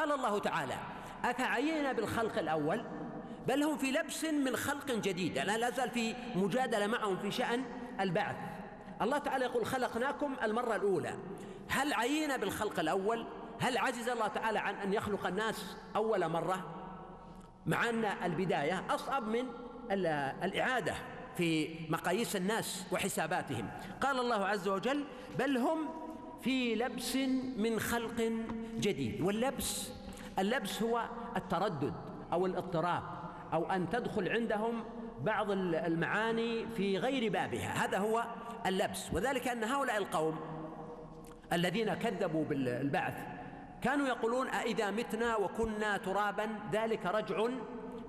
قال الله تعالى أفعينا بالخلق الأول؟ بل هم في لبس من خلق جديد. أنا لا زال في مجادلة معهم في شأن البعث. الله تعالى يقول خلقناكم المرة الأولى. هل عينا بالخلق الأول؟ هل عجز الله تعالى عن أن يخلق الناس أول مرة؟ مع أن البداية أصعب من الإعادة في مقاييس الناس وحساباتهم. قال الله عز وجل بل هم في لبس من خلق جديد. واللبس اللبس هو التردد أو الاضطراب أو أن تدخل عندهم بعض المعاني في غير بابها. هذا هو اللبس. وذلك أن هؤلاء القوم الذين كذبوا بالبعث كانوا يقولون أإذا متنا وكنا ترابا ذلك رجع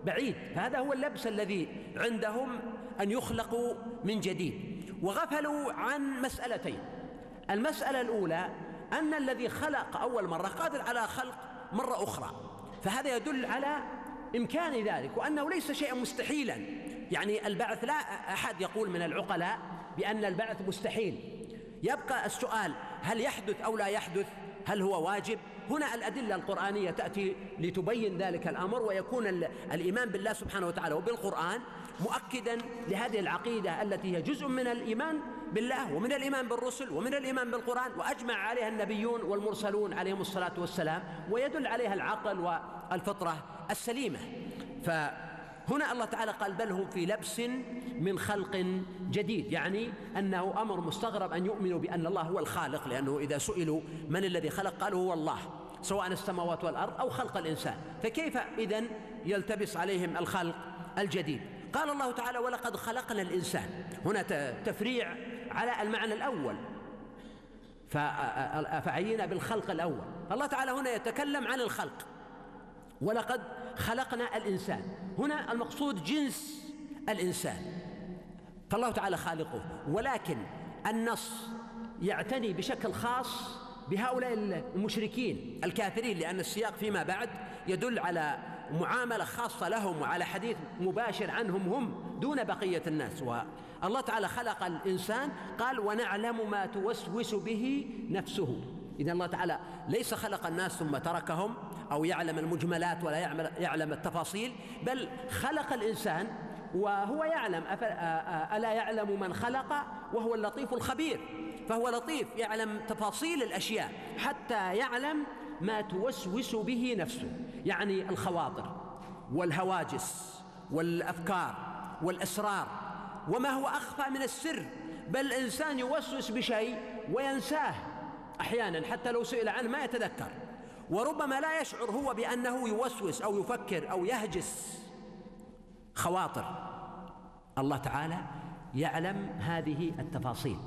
بعيد. فهذا هو اللبس الذي عندهم أن يخلقوا من جديد. وغفلوا عن مسألتين. المسألة الأولى أن الذي خلق أول مرة قادر على خلق مرة أخرى. فهذا يدل على إمكان ذلك وأنه ليس شيئا مستحيلا. يعني البعث لا أحد يقول من العقلاء بأن البعث مستحيل. يبقى السؤال هل يحدث أو لا يحدث؟ هل هو واجب؟ هنا الأدلة القرآنية تأتي لتبين ذلك الأمر ويكون الإيمان بالله سبحانه وتعالى وبالقرآن مؤكدا لهذه العقيدة التي هي جزء من الإيمان بالله ومن الإيمان بالرسل ومن الإيمان بالقرآن وأجمع عليها النبيون والمرسلون عليهم الصلاة والسلام ويدل عليها العقل والفطرة السليمة. فهنا الله تعالى قال بل هم في لبس من خلق جديد. يعني أنه أمر مستغرب أن يؤمنوا بأن الله هو الخالق لأنه إذا سئلوا من الذي خلق قالوا هو الله سواء السماوات والأرض أو خلق الإنسان. فكيف إذن يلتبس عليهم الخلق الجديد؟ قال الله تعالى ولقد خلقنا الإنسان. هنا تفريع على المعنى الأول. فعينا بالخلق الأول. الله تعالى هنا يتكلم عن الخلق. ولقد خلقنا الإنسان. هنا المقصود جنس الإنسان. فالله تعالى خالقه. ولكن النص يعتني بشكل خاص بهؤلاء المشركين الكافرين لأن السياق فيما بعد يدل على معاملة خاصة لهم وعلى حديث مباشر عنهم هم دون بقية الناس. والله تعالى خلق الإنسان قال ونعلم ما توسوس به نفسه. إذا الله تعالى ليس خلق الناس ثم تركهم أو يعلم المجملات ولا يعلم التفاصيل بل خلق الإنسان وهو يعلم. ألا يعلم من خلق؟ وهو اللطيف الخبير. فهو لطيف يعلم تفاصيل الأشياء حتى يعلم ما توسوس به نفسه يعني الخواطر والهواجس والأفكار والأسرار وما هو أخفى من السر. بل الإنسان يوسوس بشيء وينساه أحيانا حتى لو سئل عنه ما يتذكر. وربما لا يشعر هو بأنه يوسوس أو يفكر أو يهجس. خواطر. الله تعالى يعلم هذه التفاصيل.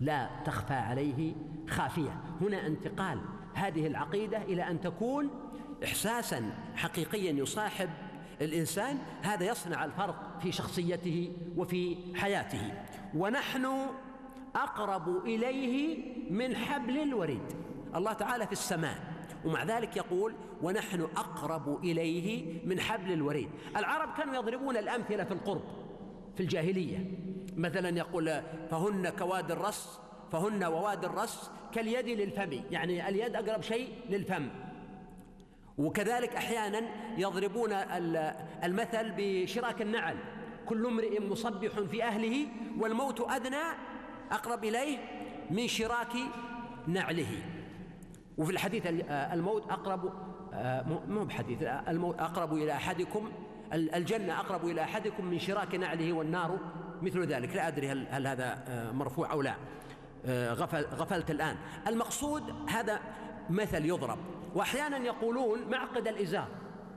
لا تخفى عليه خافية. هنا انتقال هذه العقيدة إلى أن تكون احساسا حقيقيا يصاحب الإنسان. هذا يصنع الفرق في شخصيته وفي حياته. ونحن أقرب إليه من حبل الوريد. الله تعالى في السماء. ومع ذلك يقول ونحن أقرب إليه من حبل الوريد. العرب كانوا يضربون الأمثلة في القرب في الجاهلية. مثلا يقول فهن كواد الرس فهن وواد الرس كاليد للفم. يعني اليد أقرب شيء للفم. وكذلك أحيانا يضربون المثل بشراك النعل. كل امرئ مصبح في أهله والموت أدنى أقرب إليه من شراك نعله. وفي الحديث الموت أقرب مو بحديث الموت أقرب إلى أحدكم الجنة أقرب إلى أحدكم من شراك نعله والنار. مثل ذلك. لا أدري هل, هل هذا مرفوع أو لا. غفل غفلت الآن. المقصود هذا مثل يضرب. وأحيانا يقولون معقد الإزار.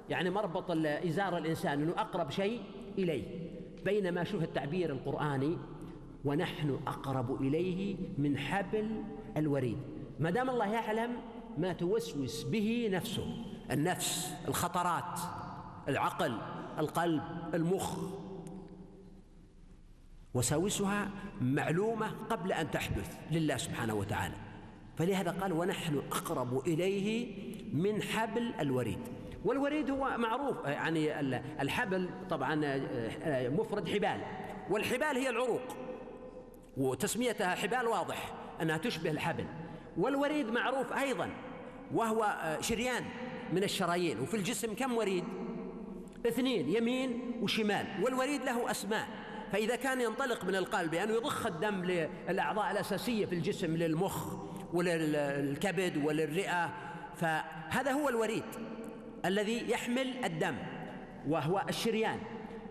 يعني مربط إزار الإنسان إنه أقرب شيء إليه. بينما شوف التعبير القرآني ونحن أقرب إليه من حبل الوريد. ما دام الله يعلم ما توسوس به نفسه. النفس الخطرات العقل القلب المخ. وساوسها معلومة قبل أن تحدث لله سبحانه وتعالى. فلهذا قال ونحن أقرب إليه من حبل الوريد. والوريد هو معروف يعني الحبل طبعا مفرد حبال. والحبال هي العروق. وتسميتها حبال واضح أنها تشبه الحبل. والوريد معروف أيضا وهو شريان من الشرايين. وفي الجسم كم وريد؟ اثنين يمين وشمال. والوريد له أسماء. فإذا كان ينطلق من القلب بأنه يعني يضخ الدم للأعضاء الأساسية في الجسم للمخ وللكبد وللرئة فهذا هو الوريد الذي يحمل الدم وهو الشريان.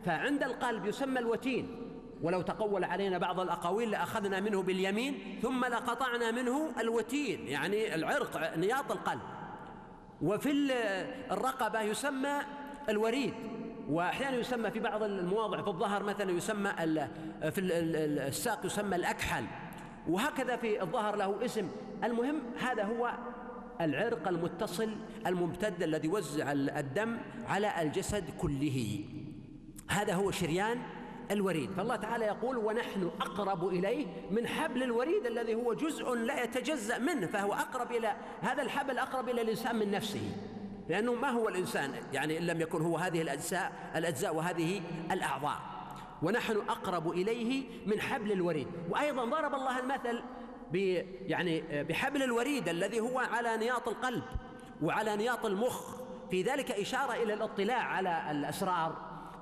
فعند القلب يسمى الوتين. ولو تقول علينا بعض الأقاويل لأخذنا منه باليمين ثم لقطعنا منه الوتين يعني العرق نياط القلب. وفي الرقبة يسمى الوريد. وأحيانا يسمى في بعض المواضع في الظهر مثلا يسمى في الساق يسمى الأكحل. وهكذا في الظهر له اسم المهم هذا هو العرق المتصل الممتد الذي يوزع الدم على الجسد كله. هذا هو شريان الوريد. فالله تعالى يقول ونحن أقرب إليه من حبل الوريد الذي هو جزء لا يتجزأ منه فهو أقرب إلى هذا الحبل أقرب إلى الإنسان من نفسه. لأنه ما هو الإنسان؟ يعني إن لم يكن هو هذه الأجزاء الأجزاء وهذه الأعضاء. ونحن أقرب إليه من حبل الوريد. وأيضا ضرب الله المثل يعني بحبل الوريد الذي هو على نياط القلب وعلى نياط المخ. في ذلك إشارة إلى الاطلاع على الأسرار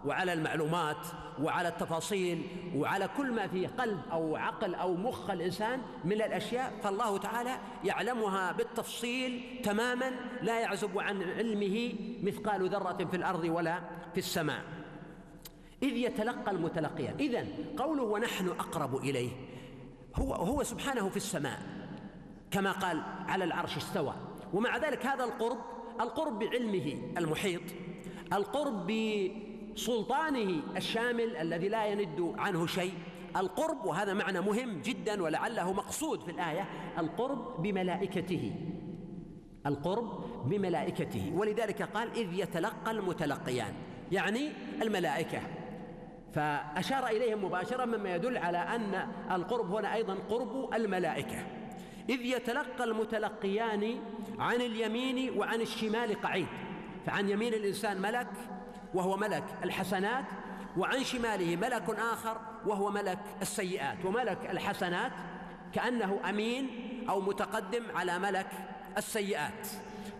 وعلى المعلومات وعلى التفاصيل وعلى كل ما في قلب أو عقل أو مخ الإنسان من الأشياء. فالله تعالى يعلمها بالتفصيل تماما لا يعزب عن علمه مثقال ذرة في الأرض ولا في السماء. إذ يتلقى المتلقيان. اذا قوله ونحن أقرب إليه. هو هو سبحانه في السماء كما قال على العرش استوى. ومع ذلك هذا القرب القرب بعلمه المحيط القرب سلطانه الشامل الذي لا يند عنه شيء. القرب وهذا معنى مهم جدا ولعله مقصود في الآية القرب بملائكته. القرب بملائكته. ولذلك قال إذ يتلقى المتلقيان يعني الملائكة. فأشار إليهم مباشرة مما يدل على أن القرب هنا أيضا قرب الملائكة. إذ يتلقى المتلقيان عن اليمين وعن الشمال قعيد. فعن يمين الإنسان ملك وهو ملك الحسنات وعن شماله ملك آخر وهو ملك السيئات. وملك الحسنات كأنه أمين أو متقدم على ملك السيئات.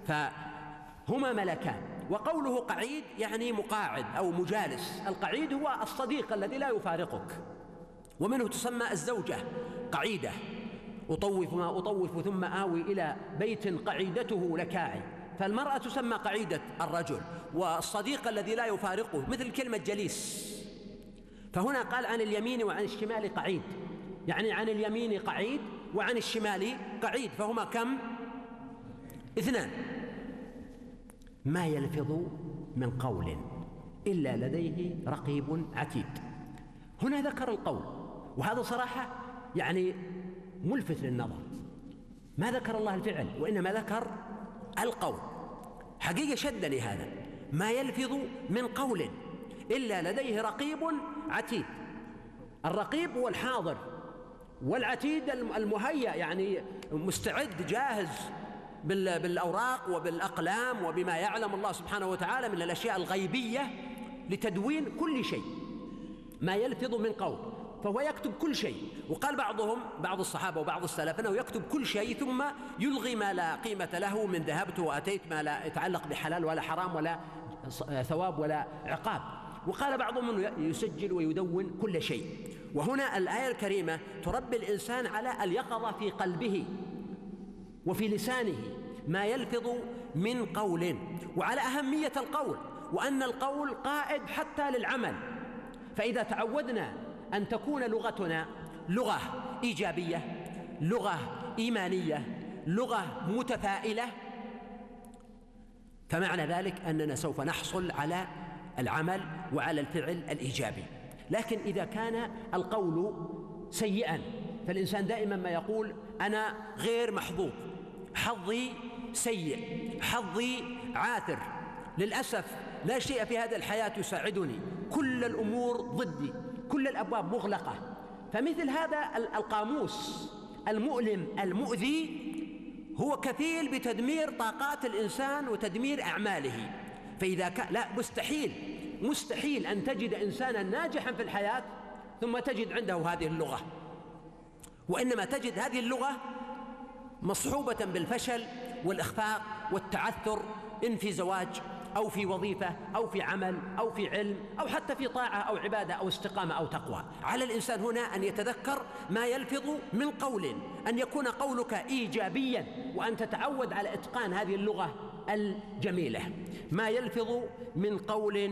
فهما ملكان. وقوله قعيد يعني مقاعد أو مجالس. القعيد هو الصديق الذي لا يفارقك. ومنه تسمى الزوجة قعيدة. أطوف ما أطوف ثم آوي إلى بيت قعيدته لكاعي. فالمرأة تسمى قعيدة الرجل والصديق الذي لا يفارقه مثل كلمة جليس. فهنا قال عن اليمين وعن الشمال قعيد. يعني عن اليمين قعيد وعن الشمال قعيد. فهما كم؟ اثنان. ما يلفظ من قول إلا لديه رقيب عتيد. هنا ذكر القول وهذا صراحة يعني ملفت للنظر. ما ذكر الله الفعل وإنما ذكر القول. حقيقة شدني هذا ما يلفظ من قول إلا لديه رقيب عتيد. الرقيب هو الحاضر والعتيد المهيأ يعني مستعد جاهز. بالأوراق وبالأقلام وبما يعلم الله سبحانه وتعالى من الأشياء الغيبية لتدوين كل شيء. ما يلفظ من قول فهو يكتب كل شيء. وقال بعضهم بعض الصحابة وبعض السلف أنه يكتب كل شيء ثم يلغي ما لا قيمة له من ذهبت وأتيت ما لا يتعلق بحلال ولا حرام ولا ثواب ولا عقاب. وقال بعضهم أنه يسجل ويدون كل شيء. وهنا الآية الكريمة تربي الإنسان على اليقظة في قلبه. وفي لسانه ما يلفظ من قول وعلى أهمية القول وأن القول قائد حتى للعمل. فإذا تعودنا أن تكون لغتنا لغة إيجابية لغة إيمانية لغة متفائلة فمعنى ذلك أننا سوف نحصل على العمل وعلى الفعل الإيجابي. لكن إذا كان القول سيئا فالإنسان دائما ما يقول أنا غير محظوظ. حظي سيء حظي عاثر. للأسف لا شيء في هذه الحياة يساعدني. كل الأمور ضدي كل الأبواب مغلقة. فمثل هذا القاموس المؤلم المؤذي هو كفيل بتدمير طاقات الإنسان وتدمير أعماله. فإذا كان لا مستحيل مستحيل أن تجد إنسانا ناجحا في الحياة ثم تجد عنده هذه اللغة. وإنما تجد هذه اللغة مصحوبة بالفشل والإخفاق والتعثر إن في زواج أو في وظيفة أو في عمل أو في علم أو حتى في طاعة أو عبادة أو استقامة أو تقوى. على الإنسان هنا أن يتذكر ما يلفظ من قول أن يكون قولك إيجابيا وأن تتعود على إتقان هذه اللغة الجميلة. ما يلفظ من قول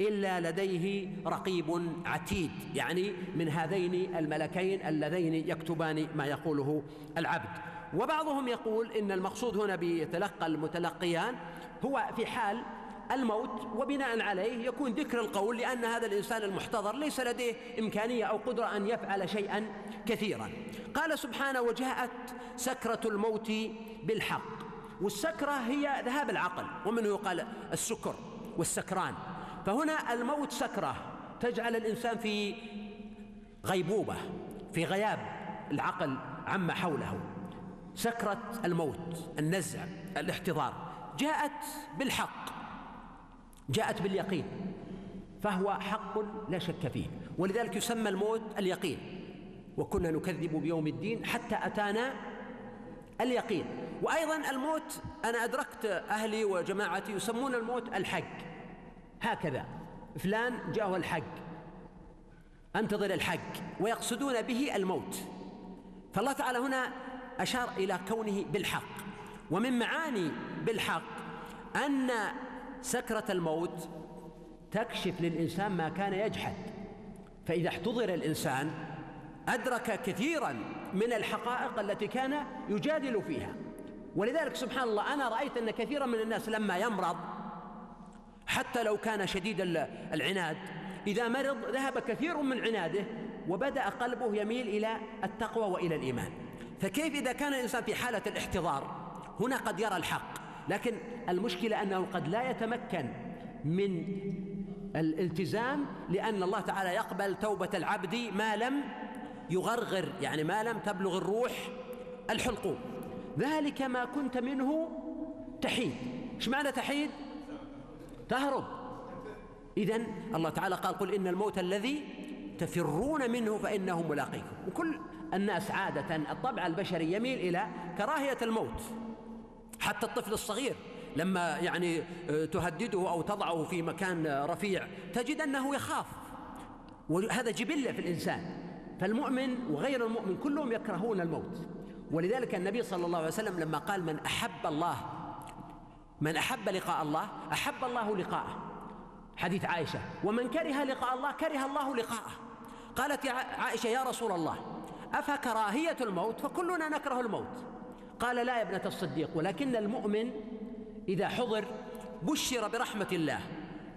إلا لديه رقيب عتيد يعني من هذين الملكين اللذين يكتبان ما يقوله العبد. وبعضهم يقول إن المقصود هنا بيتلقى المتلقيان هو في حال الموت وبناء عليه يكون ذكر القول لأن هذا الإنسان المحتضر ليس لديه إمكانية أو قدرة أن يفعل شيئا كثيرا. قال سبحانه وجاءت سكرة الموت بالحق والسكرة هي ذهاب العقل ومنه يقال السكر والسكران. فهنا الموت سكرة تجعل الإنسان في غيبوبة في غياب العقل عما حوله. سكرة الموت النزع الاحتضار. جاءت بالحق جاءت باليقين فهو حق لا شك فيه. ولذلك يسمى الموت اليقين. وكنا نكذب بيوم الدين حتى أتانا اليقين. وأيضا الموت أنا أدركت أهلي وجماعتي يسمون الموت الحق. هكذا فلان جاءه الحق أنتظر الحق ويقصدون به الموت. فالله تعالى هنا أشار إلى كونه بالحق. ومن معاني بالحق أن سكرة الموت تكشف للإنسان ما كان يجحد. فإذا احتضر الإنسان أدرك كثيرا من الحقائق التي كان يجادل فيها. ولذلك سبحان الله أنا رأيت أن كثيرا من الناس لما يمرض حتى لو كان شديد العناد إذا مرض ذهب كثير من عناده وبدأ قلبه يميل إلى التقوى وإلى الإيمان. فكيف إذا كان الإنسان في حالة الاحتضار؟ هنا قد يرى الحق لكن المشكلة أنه قد لا يتمكن من الالتزام لأن الله تعالى يقبل توبة العبد ما لم يغرغر يعني ما لم تبلغ الروح الحلقوم ذلك ما كنت منه تحيد. إيش معنى تحيد؟ تهرب. إذا الله تعالى قال قل إن الموت الذي تفرون منه فإنه ملاقيكم. وكل الناس عادة الطبع البشري يميل إلى كراهية الموت حتى الطفل الصغير لما يعني آه، تهدده أو تضعه في مكان رفيع تجد أنه يخاف. وهذا جبلة في الإنسان. فالمؤمن وغير المؤمن كلهم يكرهون الموت. ولذلك النبي صلى الله عليه وسلم لما قال من أحب الله من أحب لقاء الله أحب الله لقاءه. حديث عائشة ومن كره لقاء الله كره الله لقاءه. قالت يا عائشة يا رسول الله أفكراهية الموت فكلنا نكره الموت. قال لا يا ابنة الصديق ولكن المؤمن إذا حضر بشر برحمة الله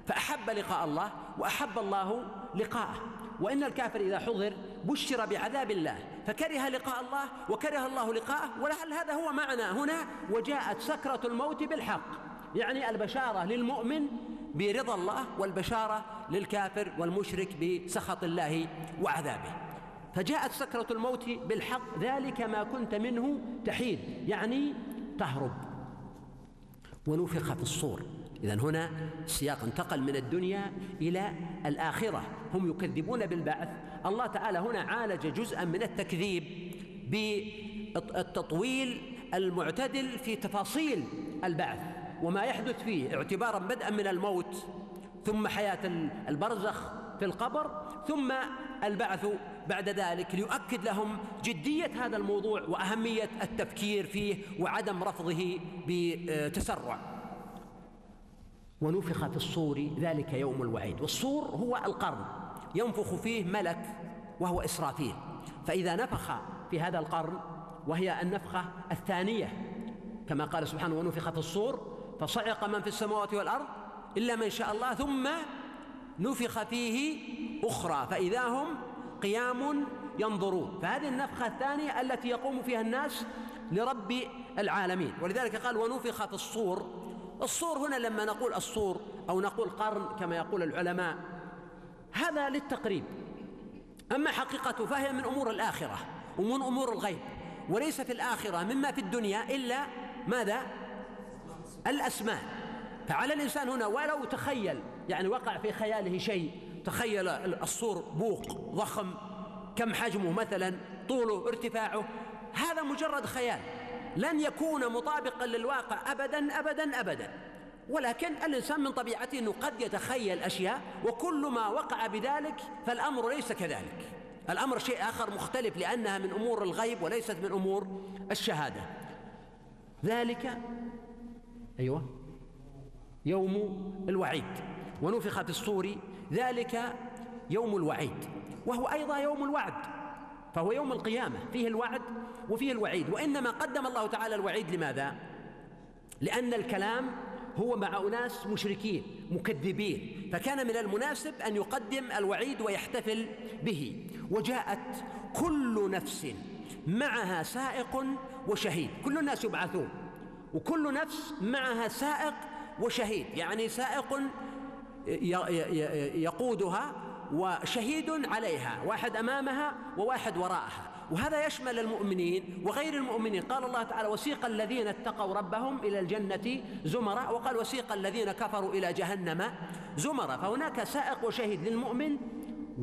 فأحب لقاء الله وأحب الله لقاءه. وإن الكافر إذا حضر بشر بعذاب الله فكره لقاء الله وكره الله لقاءه ولعل هذا هو معنى هنا وجاءت سكرة الموت بالحق. يعني البشارة للمؤمن برضا الله والبشارة للكافر والمشرك بسخط الله وعذابه. فجاءت سكرة الموت بالحق ذلك ما كنت منه تحيد يعني تهرب. ونفخ في الصور. إذا هنا السياق انتقل من الدنيا إلى الآخرة. هم يكذبون بالبعث. الله تعالى هنا عالج جزءا من التكذيب بالتطويل المعتدل في تفاصيل البعث. وما يحدث فيه اعتبارا بدءا من الموت ثم حياة البرزخ في القبر ثم البعث بعد ذلك ليؤكد لهم جدية هذا الموضوع وأهمية التفكير فيه وعدم رفضه بتسرع. ونفخ في الصور ذلك يوم الوعيد والصور هو القرن ينفخ فيه ملك وهو إسرافيل. فإذا نفخ في هذا القرن وهي النفخة الثانية كما قال سبحانه ونفخ في الصور فصعق من في السماوات والأرض إلا من شاء الله ثم نفخ فيه أخرى فإذا هم قيام ينظرون. فهذه النفخة الثانية التي يقوم فيها الناس لرب العالمين. ولذلك قال ونفخ في الصور. الصور هنا لما نقول الصور أو نقول قرن كما يقول العلماء هذا للتقريب. أما حقيقته فهي من أمور الآخرة ومن أمور الغيب وليس في الآخرة مما في الدنيا إلا ماذا؟ الأسماء. فعلى الإنسان هنا ولو تخيل يعني وقع في خياله شيء تخيل الصور بوق ضخم كم حجمه مثلا طوله ارتفاعه. هذا مجرد خيال. لن يكون مطابقا للواقع ابدا ابدا ابدا. ولكن الإنسان من طبيعته إنه قد يتخيل أشياء وكل ما وقع بذلك فالأمر ليس كذلك. الأمر شيء آخر مختلف لأنها من أمور الغيب وليست من أمور الشهادة. ذلك أيوه يوم الوعيد. ونفخ في الصور ذلك يوم الوعيد وهو أيضا يوم الوعد فهو يوم القيامة فيه الوعد وفيه الوعيد وإنما قدم الله تعالى الوعيد لماذا؟ لأن الكلام هو مع أناس مشركين مكذبين فكان من المناسب أن يقدم الوعيد ويحتفل به وجاءت كل نفس معها سائق وشهيد كل الناس يبعثون وكل نفس معها سائق وشهيد يعني سائق يقودها وشهيد عليها واحد أمامها وواحد وراءها. وهذا يشمل المؤمنين وغير المؤمنين. قال الله تعالى وسيق الذين اتقوا ربهم إلى الجنة زمرا وقال وسيق الذين كفروا إلى جهنم زمرا فهناك سائق وشهيد للمؤمن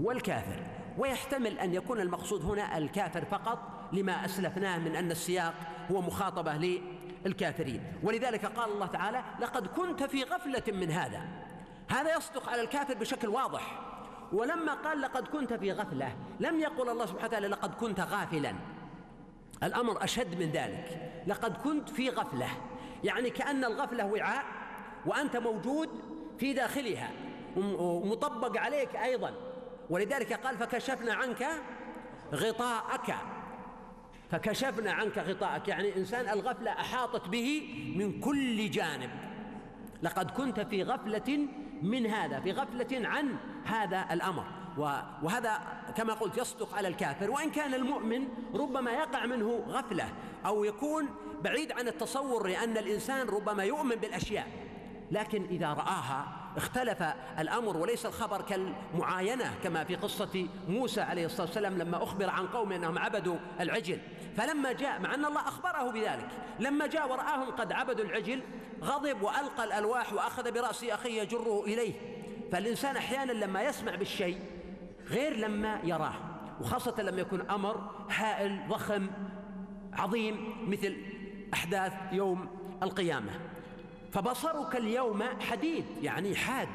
والكافر. ويحتمل أن يكون المقصود هنا الكافر فقط لما أسلفناه من أن السياق هو مخاطبة للكافرين. ولذلك قال الله تعالى لقد كنت في غفلة من هذا. هذا يصدق على الكافر بشكل واضح. ولما قال لقد كنت في غفلة لم يقل الله سبحانه وتعالى لقد كنت غافلا. الأمر أشد من ذلك. لقد كنت في غفلة. يعني كأن الغفلة وعاء وأنت موجود في داخلها ومطبق عليك أيضا. ولذلك قال فكشفنا عنك غطاءك. فكشفنا عنك غطاءك. يعني إنسان الغفلة أحاطت به من كل جانب. لقد كنت في غفلة من هذا في غفلة عن هذا الأمر. وهذا كما قلت يصدق على الكافر. وإن كان المؤمن ربما يقع منه غفلة أو يكون بعيد عن التصور لأن الإنسان ربما يؤمن بالأشياء لكن إذا رآها اختلف الأمر وليس الخبر كالمعاينة كما في قصة موسى عليه الصلاة والسلام لما أخبر عن قوم أنهم عبدوا العجل. فلما جاء مع أن الله أخبره بذلك لما جاء ورآهم قد عبدوا العجل غضب وألقى الألواح وأخذ برأس أخيه يجره إليه. فالإنسان أحيانا لما يسمع بالشيء غير لما يراه وخاصة لما يكون أمر هائل ضخم عظيم مثل أحداث يوم القيامة. فبصرك اليوم حديد يعني حاد.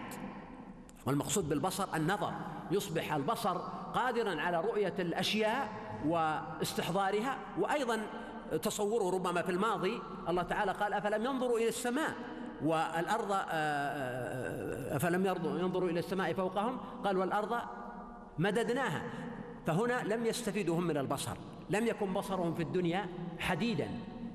والمقصود بالبصر النظر. يصبح البصر قادرا على رؤية الأشياء واستحضارها وأيضا تصوره ربما في الماضي الله تعالى قال أفلم ينظروا إلى السماء؟ والأرض آه، آه، أفلم ينظروا إلى السماء فوقهم؟ قال والأرض مددناها. فهنا لم يستفيدوا هم من البصر لم يكن بصرهم في الدنيا حديدا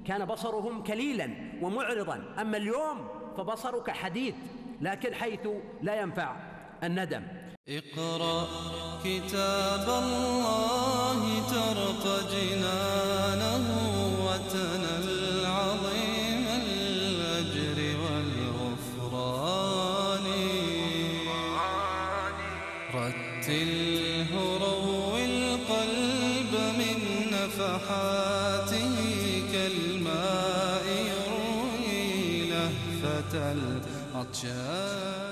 كان بصرهم كليلا ومعرضا. أما اليوم فبصرك حديد لكن حيث لا ينفع الندم. اقرأ كتاب الله ترق جنانه. وتنل عظيم الأجر والغفران. رتله روي القلب من نفحاته كالماء يروي لهفة العطشان